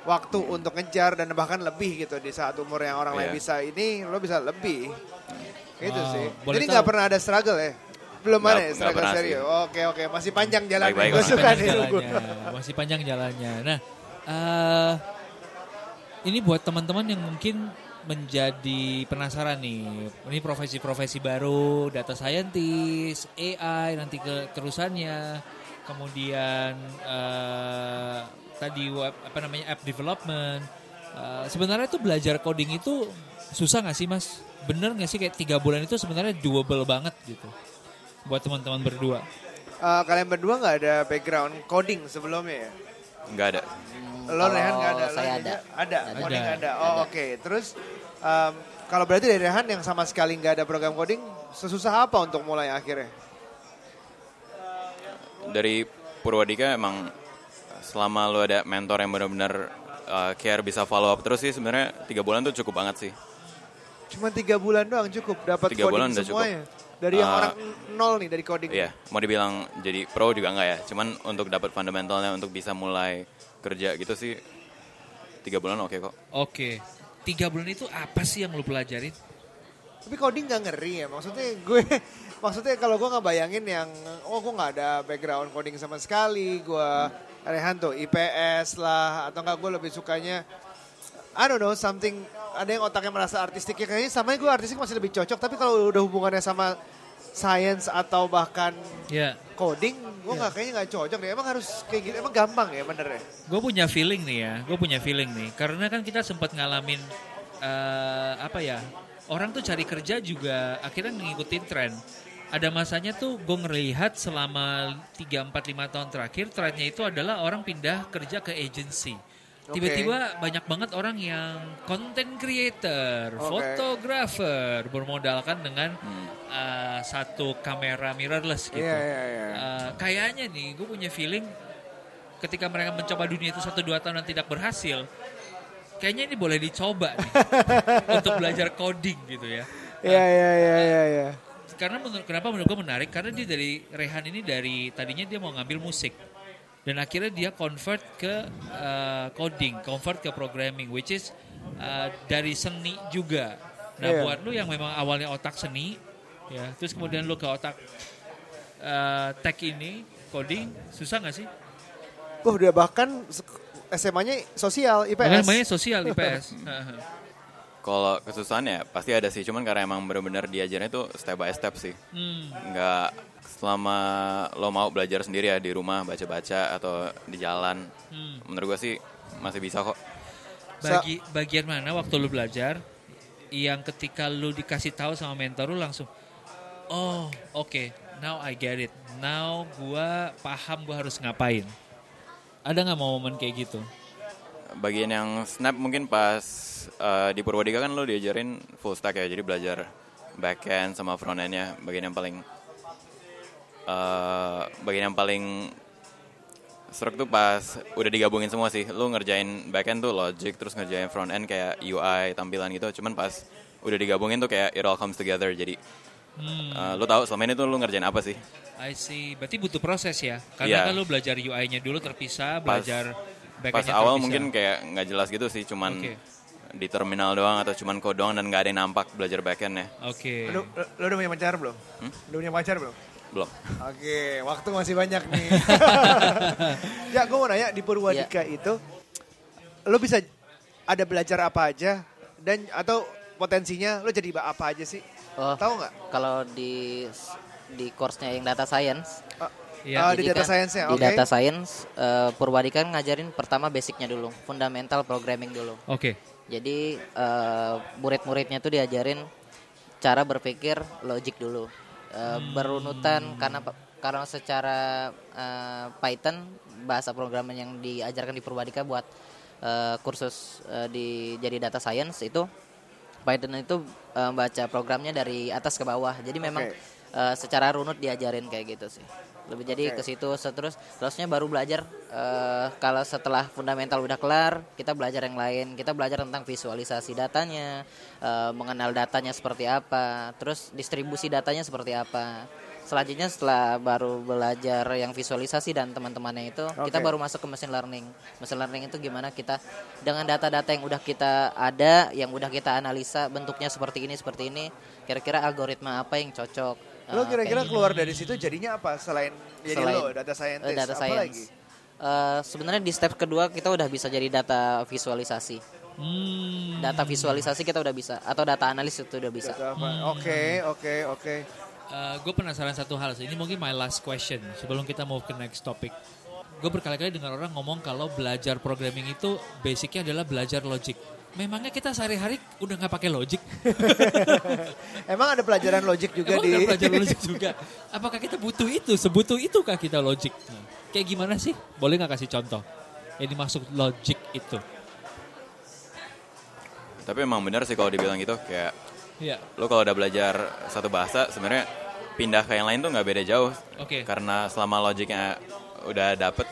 waktu untuk ngejar dan bahkan lebih gitu di saat umur yang orang lain Iya. bisa. Ini lo bisa lebih. Gitu Wow. sih. Boleh jadi nggak pernah ada struggle ya? Belum ada ya struggle serius? Oke oke. Masih panjang jalannya. Baik-baik. Gue lah. suka panjang nih masih panjang jalannya. Nah, eh ini buat teman-teman yang mungkin menjadi penasaran nih. Ini profesi-profesi baru, data scientist, AI nanti ke terusannya, kemudian eh tadi web apa namanya app development. Eh, sebenarnya tuh belajar coding itu susah nggak sih mas? Bener nggak sih kayak tiga bulan itu sebenarnya doable banget gitu buat teman-teman berdua? Eh, kalian berdua nggak ada background coding sebelumnya ya nggak ada lo Kalau Rehan nggak ada Lo saya ada. ada Ada. coding Ada. ada oh oke terus em, kalau berarti dari Rehan yang sama sekali nggak ada program coding sesusah apa untuk mulai akhirnya dari Purwadika emang selama lu ada mentor yang benar-benar uh, care bisa follow up terus sih sebenarnya tiga bulan tuh cukup banget sih Cuma tiga bulan doang cukup dapat Tiga coding bulan udah cukup. semuanya. Dari yang Uh, orang nol nih dari coding. Iya, mau dibilang jadi pro juga enggak ya. Cuman untuk dapat fundamentalnya untuk bisa mulai kerja gitu sih tiga bulan oke kok. Oke, tiga bulan itu apa sih yang lu pelajarin? Tapi coding gak ngeri ya. Maksudnya gue, maksudnya kalau gue nggak bayangin yang, oh gue nggak ada background coding sama sekali. Gue Rehan tuh IPS lah, atau enggak gue lebih sukanya, I don't know something. Ada yang otaknya merasa artistik ya kayaknya sama gue artistik masih lebih cocok. Tapi kalau udah hubungannya sama science atau bahkan Ya, coding, gue nggak kayaknya nggak cocok deh. Emang harus kayak gitu, emang gampang ya bener ya? gue punya feeling nih ya, gue punya feeling nih. Karena kan kita sempat ngalamin eh, apa ya, orang tuh cari kerja juga akhirnya ngikutin tren. Ada masanya tuh gue ngelihat selama 3, 4, 5 tahun terakhir trennya itu adalah orang pindah kerja ke agency. Tiba-tiba banyak banget orang yang content creator, fotografer bermodalkan dengan eh, satu kamera mirrorless gitu. Iya, iya, iya. Eh, kayaknya nih gue punya feeling ketika mereka mencoba dunia itu satu dua tahun dan tidak berhasil, kayaknya ini boleh dicoba nih untuk belajar coding gitu ya. Iya, iya, iya, iya, iya. Karena menurut kenapa menurut gue menarik karena dia dari Rehan ini dari tadinya dia mau ngambil musik dan akhirnya dia convert ke eh, coding, convert ke programming, which is eh, dari seni juga. Nah Iya. buat lu yang memang awalnya otak seni, ya terus kemudian lu ke otak eh, tech ini coding susah nggak sih? Wah udah bahkan SMA-nya sosial, IPS. Namanya sosial IPS. Kalau kesusahan ya pasti ada sih, cuman karena emang bener-bener diajarnya itu step by step sih. hmm. Nggak selama lo mau belajar sendiri ya di rumah baca-baca atau di jalan. Hmm. Menurut gue sih masih bisa kok. Bagi bagian mana waktu lu belajar yang ketika lu dikasih tahu sama mentor lu langsung oh oke now I get it now gua paham gua harus ngapain ada nggak momen kayak gitu Bagian yang snap mungkin pas eh, di Purwadika kan lo diajarin full stack ya, jadi belajar backend sama front endnya. Bagian yang paling eh, bagian yang paling seru tuh pas udah digabungin semua sih. Lo ngerjain backend tuh logic, terus ngerjain front end kayak UI tampilan gitu. Cuman pas udah digabungin tuh kayak it all comes together. Jadi eh, lo tahu selama ini tuh lo ngerjain apa sih? I see berarti butuh proses ya karena Iya. kan lu belajar UI-nya dulu terpisah Pas- belajar Pas backend-nya awal terpisah. mungkin kayak nggak jelas gitu sih, cuman Oke. di terminal doang atau cuman code doang dan nggak ada yang nampak belajar backend ya. oke Lu, lu, lu udah punya pacar belum? Hmm? Lu punya pacar belum? Belum. Oke, waktu masih banyak nih. ya, gue mau nanya di Purwadika itu, lu bisa ada belajar apa aja dan atau potensinya lu jadi apa aja sih? Oh, Tahu nggak? Kalau di di course-nya yang data science, Ah, Iya. ah, di jadi data kan science-nya, Di oke. data science, eh, Purwadika ngajarin pertama basicnya dulu, fundamental programming dulu. oke Jadi eh, murid-muridnya tuh diajarin cara berpikir logik dulu, Eh, berunutan karena karena secara eh, Python bahasa programming yang diajarkan di Purwadika buat eh, kursus eh, di jadi data science itu Python itu eh, baca programnya dari atas ke bawah. Jadi memang eh, secara runut diajarin kayak gitu sih. Lebih jadi Oke. ke situ terus terusnya baru belajar eh, kalau setelah fundamental udah kelar, kita belajar yang lain. Kita belajar tentang visualisasi datanya, eh, mengenal datanya seperti apa, terus distribusi datanya seperti apa. Selanjutnya setelah baru belajar yang visualisasi dan teman-temannya itu, kita Oke. baru masuk ke machine learning. Machine learning itu gimana kita dengan data-data yang udah kita ada, yang udah kita analisa bentuknya seperti ini seperti ini, kira-kira algoritma apa yang cocok. Lo Eh, kira-kira kayak keluar dari situ jadinya apa selain jadi Selain, lo data eh, scientist? data apa science. lagi? Eh, sebenarnya di step kedua kita udah bisa jadi data visualisasi. Hmm. Data visualisasi kita udah bisa atau data analis itu udah bisa. Apa? Oke, oke, oke. gue penasaran satu hal sih. Ini mungkin my last question sebelum kita move ke next topic. Gue berkali-kali dengar orang ngomong kalau belajar programming itu basicnya adalah belajar logic. Memangnya kita sehari-hari udah nggak pakai logic? Emang ada pelajaran logic juga Emang di udah belajar logic juga? Apakah kita butuh itu? Sebutuh itukah kita logic? Nah, kayak gimana sih? Boleh nggak kasih contoh? Yang dimaksud logic itu. Tapi emang benar sih kalau dibilang gitu kayak Iya. lo kalau udah belajar satu bahasa sebenarnya pindah ke yang lain tuh nggak beda jauh. Oke. Karena selama logiknya udah dapet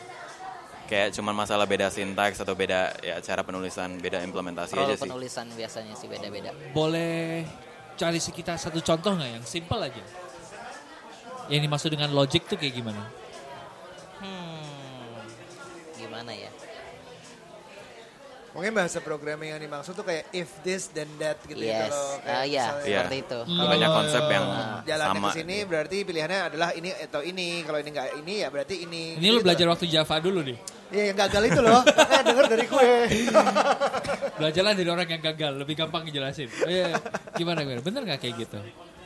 kayak cuman masalah beda sintaks atau beda ya cara penulisan, beda implementasi Role aja sih. penulisan biasanya sih beda-beda. Boleh cari sekitar satu contoh nggak yang simple aja? Yang dimaksud dengan logic tuh kayak gimana? Hmm, gimana ya? Mungkin bahasa programming yang dimaksud tuh kayak if this then that gitu ya Yes, kalau kayak Ah, iya misalnya Iya. seperti itu. Banyak konsep yang jalannya sama. ke sini berarti pilihannya adalah ini atau ini. Kalau ini enggak ini ya berarti ini. Ini lu Gitu. belajar waktu Java dulu nih. Iya yang gagal itu loh. Makanya denger dari gue. Belajarlah dari orang yang gagal, lebih gampang ngejelasin. Oh, iya. Gimana gue? Bener nggak kayak gitu?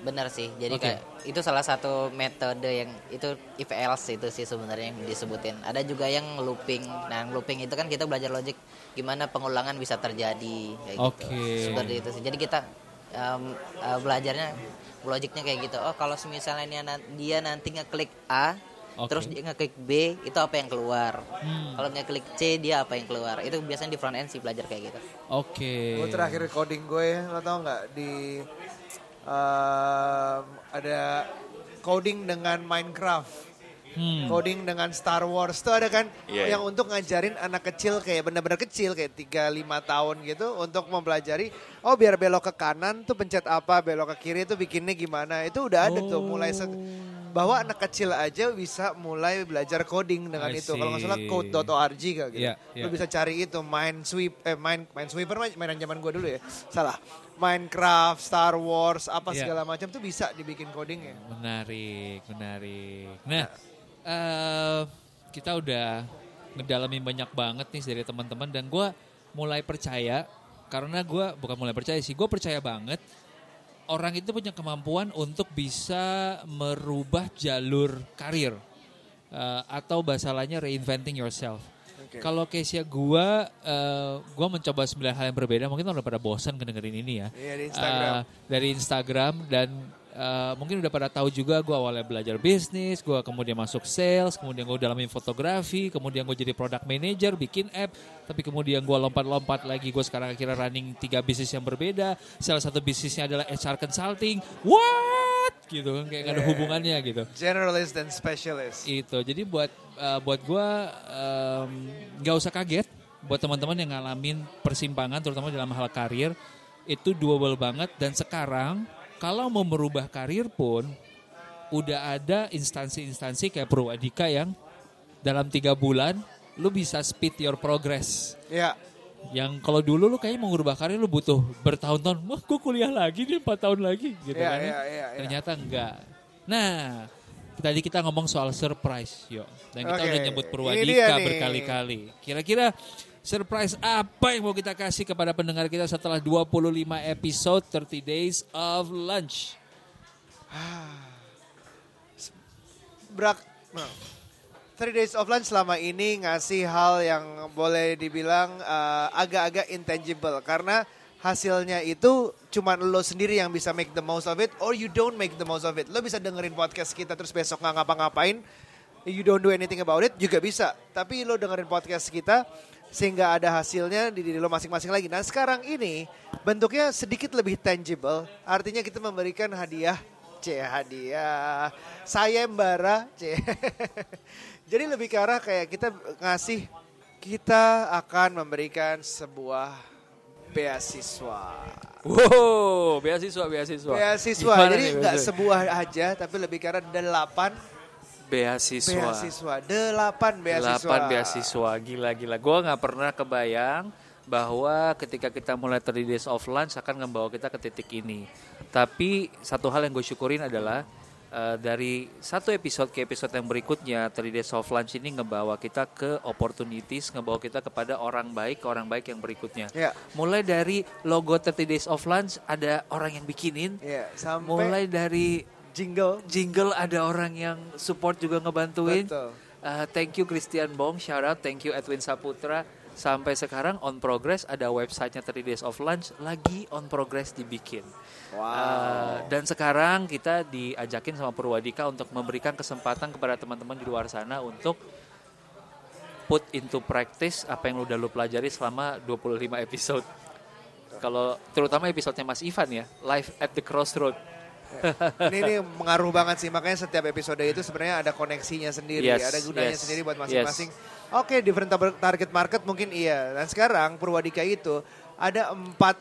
benar sih. Jadi Oke. kayak itu salah satu metode yang itu if else itu sih sebenarnya yang disebutin. Ada juga yang looping. Nah, yang looping itu kan kita belajar logic gimana pengulangan bisa terjadi kayak gitu. Oke. Seperti itu sih. Jadi kita em, eh, belajarnya logiknya kayak gitu. Oh, kalau misalnya dia, na- dia nanti ngeklik A Oke. Terus dia ngeklik B itu apa yang keluar? Hmm. Kalau ngeklik C dia apa yang keluar? Itu biasanya di front end sih belajar kayak gitu. Oke. Gue terakhir coding gue, lo tau nggak di um, ada coding dengan Minecraft, Hmm. coding dengan Star Wars tuh ada kan Iya, yang untuk ngajarin anak kecil kayak benar-benar kecil kayak 3 5 tahun gitu untuk mempelajari oh biar belok ke kanan tuh pencet apa, belok ke kiri tuh bikinnya gimana. Itu udah ada tuh mulai se- bahwa anak kecil aja bisa mulai belajar coding dengan I itu. Kalau nggak salah code.org kayak gitu. Iya, iya. Lu bisa cari itu Minesweep eh main Minesweeper mah mainan zaman gue dulu ya. Salah. Minecraft, Star Wars, apa Iya. segala macam tuh bisa dibikin codingnya. Menarik, menarik. Nah, eh, kita udah ngedalamin banyak banget nih dari teman-teman dan gue mulai percaya karena gue bukan mulai percaya sih, gue percaya banget orang itu punya kemampuan untuk bisa merubah jalur karir Eh, atau bahasa lainnya reinventing yourself. Oke. Kalau case-nya gue, eh, gue mencoba sembilan hal yang berbeda. Mungkin udah pada bosan kedengerin ini ya. Iya, di Instagram. Eh, dari Instagram dan eh, mungkin udah pada tahu juga gue awalnya belajar bisnis, gue kemudian masuk sales, kemudian gue dalamin fotografi, kemudian gue jadi product manager, bikin app, tapi kemudian gue lompat-lompat lagi, gue sekarang akhirnya running tiga bisnis yang berbeda, salah satu bisnisnya adalah HR consulting, what? Gitu kan kayak gak ada hubungannya gitu Generalist dan specialist. itu jadi buat uh, buat gue nggak usah kaget buat teman-teman yang ngalamin persimpangan terutama dalam hal karir itu doable banget dan sekarang kalau mau merubah karir pun udah ada instansi-instansi kayak Purwadika yang dalam tiga bulan lu bisa speed your progress Ya, yang kalau dulu lu kayaknya mau ngubah karir lu butuh bertahun-tahun wah gue kuliah lagi nih empat tahun lagi gitu Iya, kan ya. iya, iya, iya. ternyata enggak nah tadi kita ngomong soal surprise yuk dan kita Oke, udah nyebut Purwadika nih. berkali-kali kira-kira surprise apa yang mau kita kasih kepada pendengar kita setelah 25 episode 30 days of lunch Brak. Nah, 3 Days of Lunch selama ini ngasih hal yang boleh dibilang uh, agak-agak intangible karena hasilnya itu cuman lo sendiri yang bisa make the most of it or you don't make the most of it. Lo bisa dengerin podcast kita terus besok nggak ngapa-ngapain, you don't do anything about it juga bisa. Tapi lo dengerin podcast kita sehingga ada hasilnya di diri lo masing-masing lagi. Nah sekarang ini bentuknya sedikit lebih tangible, artinya kita memberikan hadiah C hadiah sayembara C. Jadi lebih ke arah kayak kita ngasih kita akan memberikan sebuah beasiswa. wow beasiswa beasiswa Beasiswa. Jadi nggak sebuah aja tapi lebih ke arah delapan beasiswa. beasiswa. Delapan beasiswa. Delapan beasiswa, gila-gila. Gue nggak pernah kebayang bahwa ketika kita mulai 3 days of lunch akan membawa kita ke titik ini. Tapi satu hal yang gue syukurin adalah eh, dari satu episode ke episode yang berikutnya 3 days of lunch ini ngebawa kita ke opportunities, ngebawa kita kepada orang baik, ke orang baik yang berikutnya. Ya. Mulai dari logo 30 days of lunch ada orang yang bikinin. Ya, sampai Mulai dari jingle. jingle ada orang yang support juga ngebantuin. Betul. Uh, thank you Christian Bong, shout out, thank you Edwin Saputra. Sampai sekarang on progress ada websitenya 3 Days of Lunch lagi on progress dibikin. Uh, dan sekarang kita diajakin sama Purwadika untuk memberikan kesempatan kepada teman-teman di luar sana untuk put into practice apa yang udah lu pelajari selama 25 episode. Kalau terutama episodenya Mas Ivan ya, live at the crossroad. ini, ini mengaruh banget sih makanya setiap episode itu sebenarnya ada koneksinya sendiri, Yes, ada gunanya yes, sendiri buat yes. masing-masing. Oke, different tar- target market mungkin iya. Dan sekarang Purwadika itu ada empat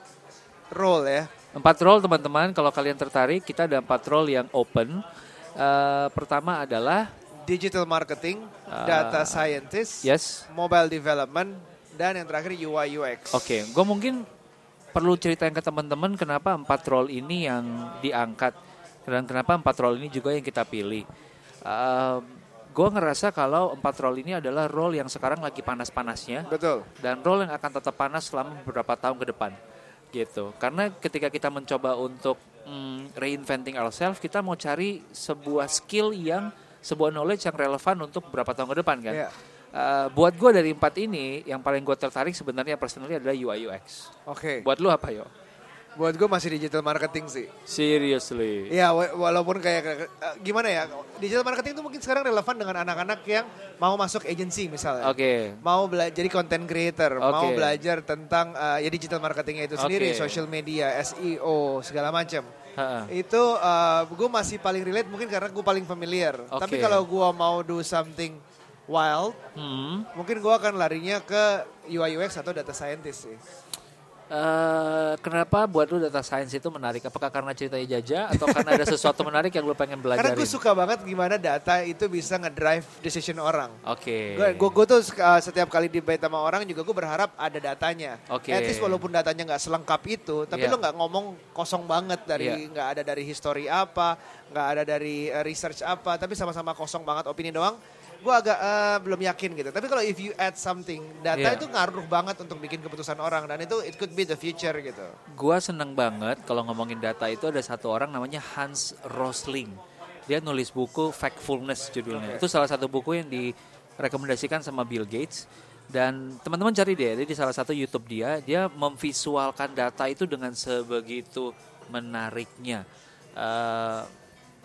role ya. Empat role teman-teman, kalau kalian tertarik, kita ada empat role yang open. Eh, pertama adalah Digital marketing, Ah, data scientist, yes, mobile development, dan yang terakhir UI UX. oke. Gue mungkin perlu ceritain ke teman-teman kenapa empat role ini yang diangkat dan kenapa empat role ini juga yang kita pilih. gue ngerasa kalau empat role ini adalah role yang sekarang lagi panas-panasnya Betul. dan role yang akan tetap panas selama beberapa tahun ke depan gitu karena ketika kita mencoba untuk mm, reinventing ourselves, kita mau cari sebuah skill yang sebuah knowledge yang relevan untuk beberapa tahun ke depan kan. Iya. Uh, buat gue dari empat ini, yang paling gue tertarik sebenarnya personally adalah UI UX. Oke. Buat lu apa yo? Buat gue masih digital marketing sih. Seriously. Iya, wa- walaupun kayak eh, gimana ya, digital marketing itu mungkin sekarang relevan dengan anak-anak yang mau masuk agency misalnya. Oke. Mau belajar jadi content creator, mau Oke. belajar tentang eh, ya digital marketingnya itu sendiri, Oke. social media, SEO, segala macam. Ha-ha. Itu gue masih paling relate mungkin karena gue paling familiar. Oke. Tapi kalau gue mau do something wild, Hmm. mungkin gue akan larinya ke UI UX atau data scientist sih. Eh, kenapa buat lu data science itu menarik? Apakah karena ceritanya Jaja atau karena ada sesuatu menarik yang lu pengen Karena belajarin? gue suka banget gimana data itu bisa ngedrive decision orang. Oke. Gue gue tuh uh, setiap kali debate sama orang juga gue berharap ada datanya. Oke. At least walaupun datanya nggak selengkap itu, tapi Iya. lo nggak ngomong kosong banget dari Iya. nggak ada dari history apa, nggak ada dari uh, research apa, tapi sama-sama kosong banget opini doang. Gue agak uh, belum yakin gitu. Tapi kalau if you add something, data Iya. itu ngaruh banget untuk bikin keputusan orang dan itu it could be the future gitu. Gua seneng banget kalau ngomongin data itu ada satu orang namanya Hans Rosling. Dia nulis buku Factfulness judulnya. Itu salah satu buku yang direkomendasikan sama Bill Gates. Dan teman-teman cari deh, jadi di salah satu YouTube dia, dia memvisualkan data itu dengan sebegitu menariknya. Eh,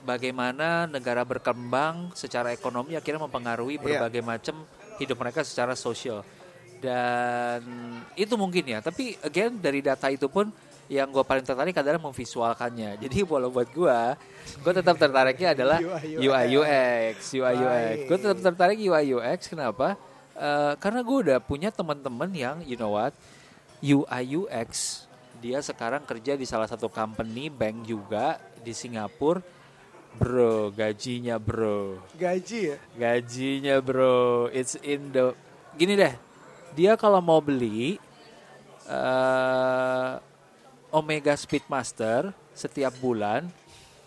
bagaimana negara berkembang secara ekonomi akhirnya mempengaruhi Iya. berbagai macam hidup mereka secara sosial. Dan itu mungkin ya tapi again dari data itu pun yang gue paling tertarik adalah memvisualkannya. Jadi walau buat gue gue tetap tertariknya adalah UI, UX UI UX gue tetap tertarik UI UX kenapa? Eh, karena gue udah punya teman-teman yang you know what UI UX dia sekarang kerja di salah satu company bank juga di Singapura bro gajinya bro. Gaji ya? gajinya bro. It's in the gini deh. Dia kalau mau beli eh Omega Speedmaster setiap bulan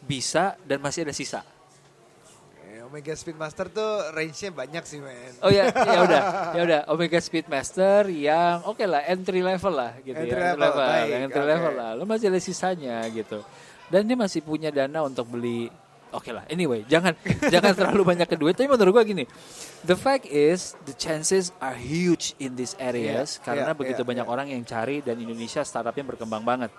bisa dan masih ada sisa. Eh, Omega Speedmaster tuh range-nya banyak sih men. oh ya ya udah ya udah. Omega Speedmaster yang oke lah entry level lah gitu Entry ya level, baik, yang entry oke. level lah. Lo masih ada sisanya gitu. Dan dia masih punya dana untuk beli oke lah anyway jangan jangan terlalu banyak ke duit tapi menurut gua gini the fact is the chances are huge in these areas Iya, karena iya, begitu iya, banyak iya. orang yang cari dan Indonesia startupnya berkembang banget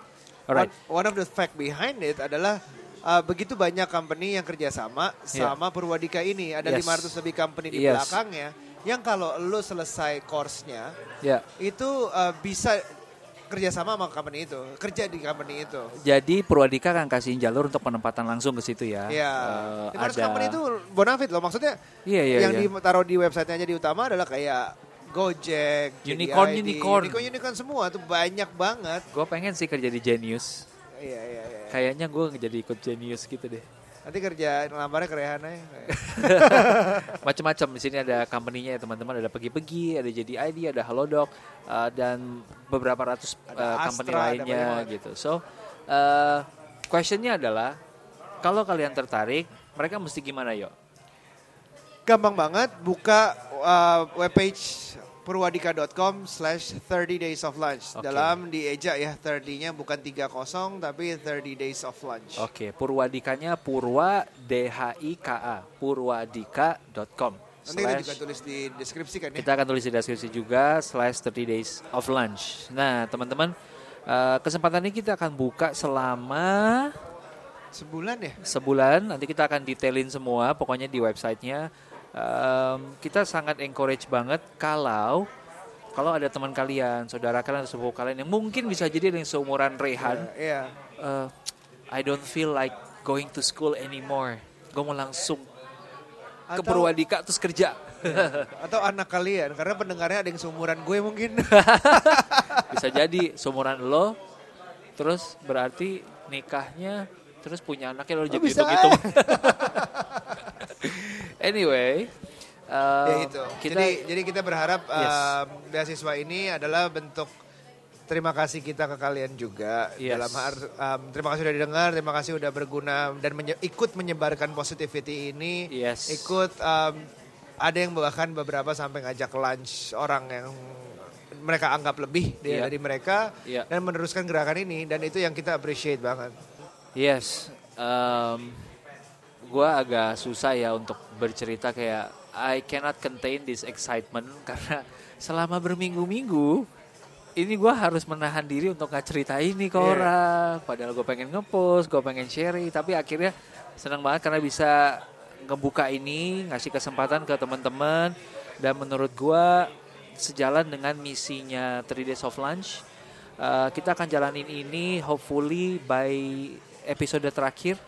alright One, one of the fact behind it adalah uh, begitu banyak company yang kerjasama Yeah. sama Purwadika ini. Ada Yes. 500 lebih company di Yes. belakangnya. Yang kalau lo selesai course-nya, ya itu uh, bisa kerjasama sama company itu. Kerja di company itu. jadi Purwadika akan kasihin jalur untuk penempatan langsung ke situ ya Iya. Eh, Di course company itu bonafit loh. Maksudnya Iya, iya, yang iya. ditaruh di websitenya aja di utama adalah kayak Gojek, Unicorn, JDID, unicorn. unicorn, unicorn semua tuh banyak banget. gue pengen sih kerja di Genius Iya, iya, iya. Kayaknya gue jadi ikut Genius gitu deh. Nanti kerja lambarnya ke Rehana ya. Macam-macam di sini ada company-nya ya teman-teman, ada pergi-pergi, ada jadi ID, ada Halodoc uh, dan beberapa ratus uh, company Astra, ada lainnya gitu. So, uh, questionnya adalah kalau kalian tertarik, mereka mesti gimana yo? Gampang banget buka uh, webpage purwadika.com slash 30 days of lunch. Oke. Dalam dieja ya 30-nya bukan 30 tapi 30 days of lunch. Oke, Purwadikanya Purwa D H I K A purwadika.com. Nanti kita juga tulis di deskripsi kan ya. Kita akan tulis di deskripsi juga slash 30 days of lunch. Nah teman-teman eh, kesempatan ini kita akan buka selama Sebulan ya? sebulan. Nanti kita akan detailin semua pokoknya di websitenya. Em, kita sangat encourage banget kalau kalau ada teman kalian, saudara kalian, atau sepupu kalian yang mungkin bisa jadi yang seumuran Rehan, Iya. eh, I don't feel like going to school anymore. Gue mau langsung ke Atau- Purwadika terus kerja. Atau anak kalian karena pendengarnya ada yang seumuran gue mungkin. bisa jadi seumuran lo terus berarti nikahnya terus punya anaknya lo jadi Oh, bisa hitung-hitung anyway uh, ya itu. kita jadi jadi kita berharap Yes. um, beasiswa ini adalah bentuk terima kasih kita ke kalian juga Yes. dalam har, um, terima kasih sudah didengar, terima kasih sudah berguna dan menye- ikut menyebarkan positivity ini. Yes. Ikut um, ada yang bahkan beberapa sampai ngajak lunch orang yang mereka anggap lebih dari, Iya. dari mereka Iya. dan meneruskan gerakan ini dan itu yang kita appreciate banget. Yes, um, gue agak susah ya untuk bercerita kayak I cannot contain this excitement karena selama berminggu-minggu ini gue harus menahan diri untuk nggak cerita ini ke orang. Padahal gue pengen ngepost, gue pengen sharing, tapi akhirnya senang banget karena bisa ngebuka ini, ngasih kesempatan ke teman-teman dan menurut gue sejalan dengan misinya 3 Days of Lunch. Uh, kita akan jalanin ini hopefully by episode terakhir.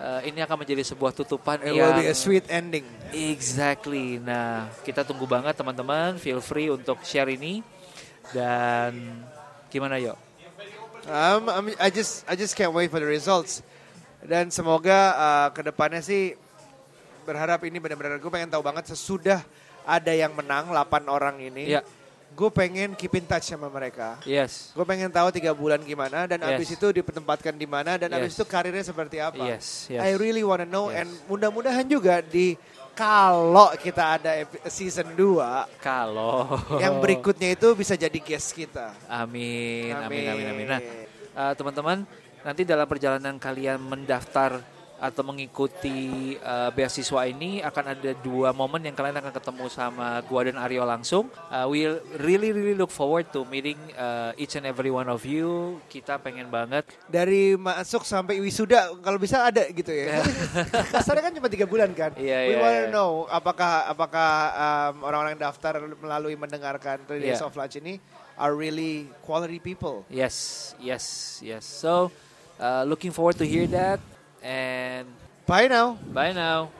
Uh, ini akan menjadi sebuah tutupan It yang will be a sweet ending. Exactly. Nah, kita tunggu banget teman-teman. Feel free untuk share ini. Dan gimana yuk? Um, I just I just can't wait for the results. Dan semoga uh, ke depannya sih berharap ini benar-benar gue pengen tahu banget sesudah ada yang menang 8 orang ini. Ya. Gue pengen keep in touch sama mereka. Yes. Gue pengen tahu tiga bulan gimana dan Yes. abis itu ditempatkan di mana dan abis Yes. itu karirnya seperti apa. Yes, yes. I really wanna know Yes. and mudah-mudahan juga di kalau kita ada season 2 Kalau yang berikutnya itu bisa jadi guest kita. Amin, amin, amin, amin. Nah, uh, teman-teman, nanti dalam perjalanan kalian mendaftar atau mengikuti uh, beasiswa ini akan ada dua momen yang kalian akan ketemu sama gua dan Aryo langsung. Uh, we really really look forward to meeting uh, each and every one of you. Kita pengen banget dari masuk sampai wisuda kalau bisa ada gitu ya. Kasarnya kan cuma tiga bulan kan. Iya, We iya, wanna iya. know apakah apakah um, orang-orang yang daftar melalui mendengarkan Three Days Iya. of Lunch ini are really quality people. Yes, yes, yes. So, uh, looking forward to hear that. And Bye now. bye now.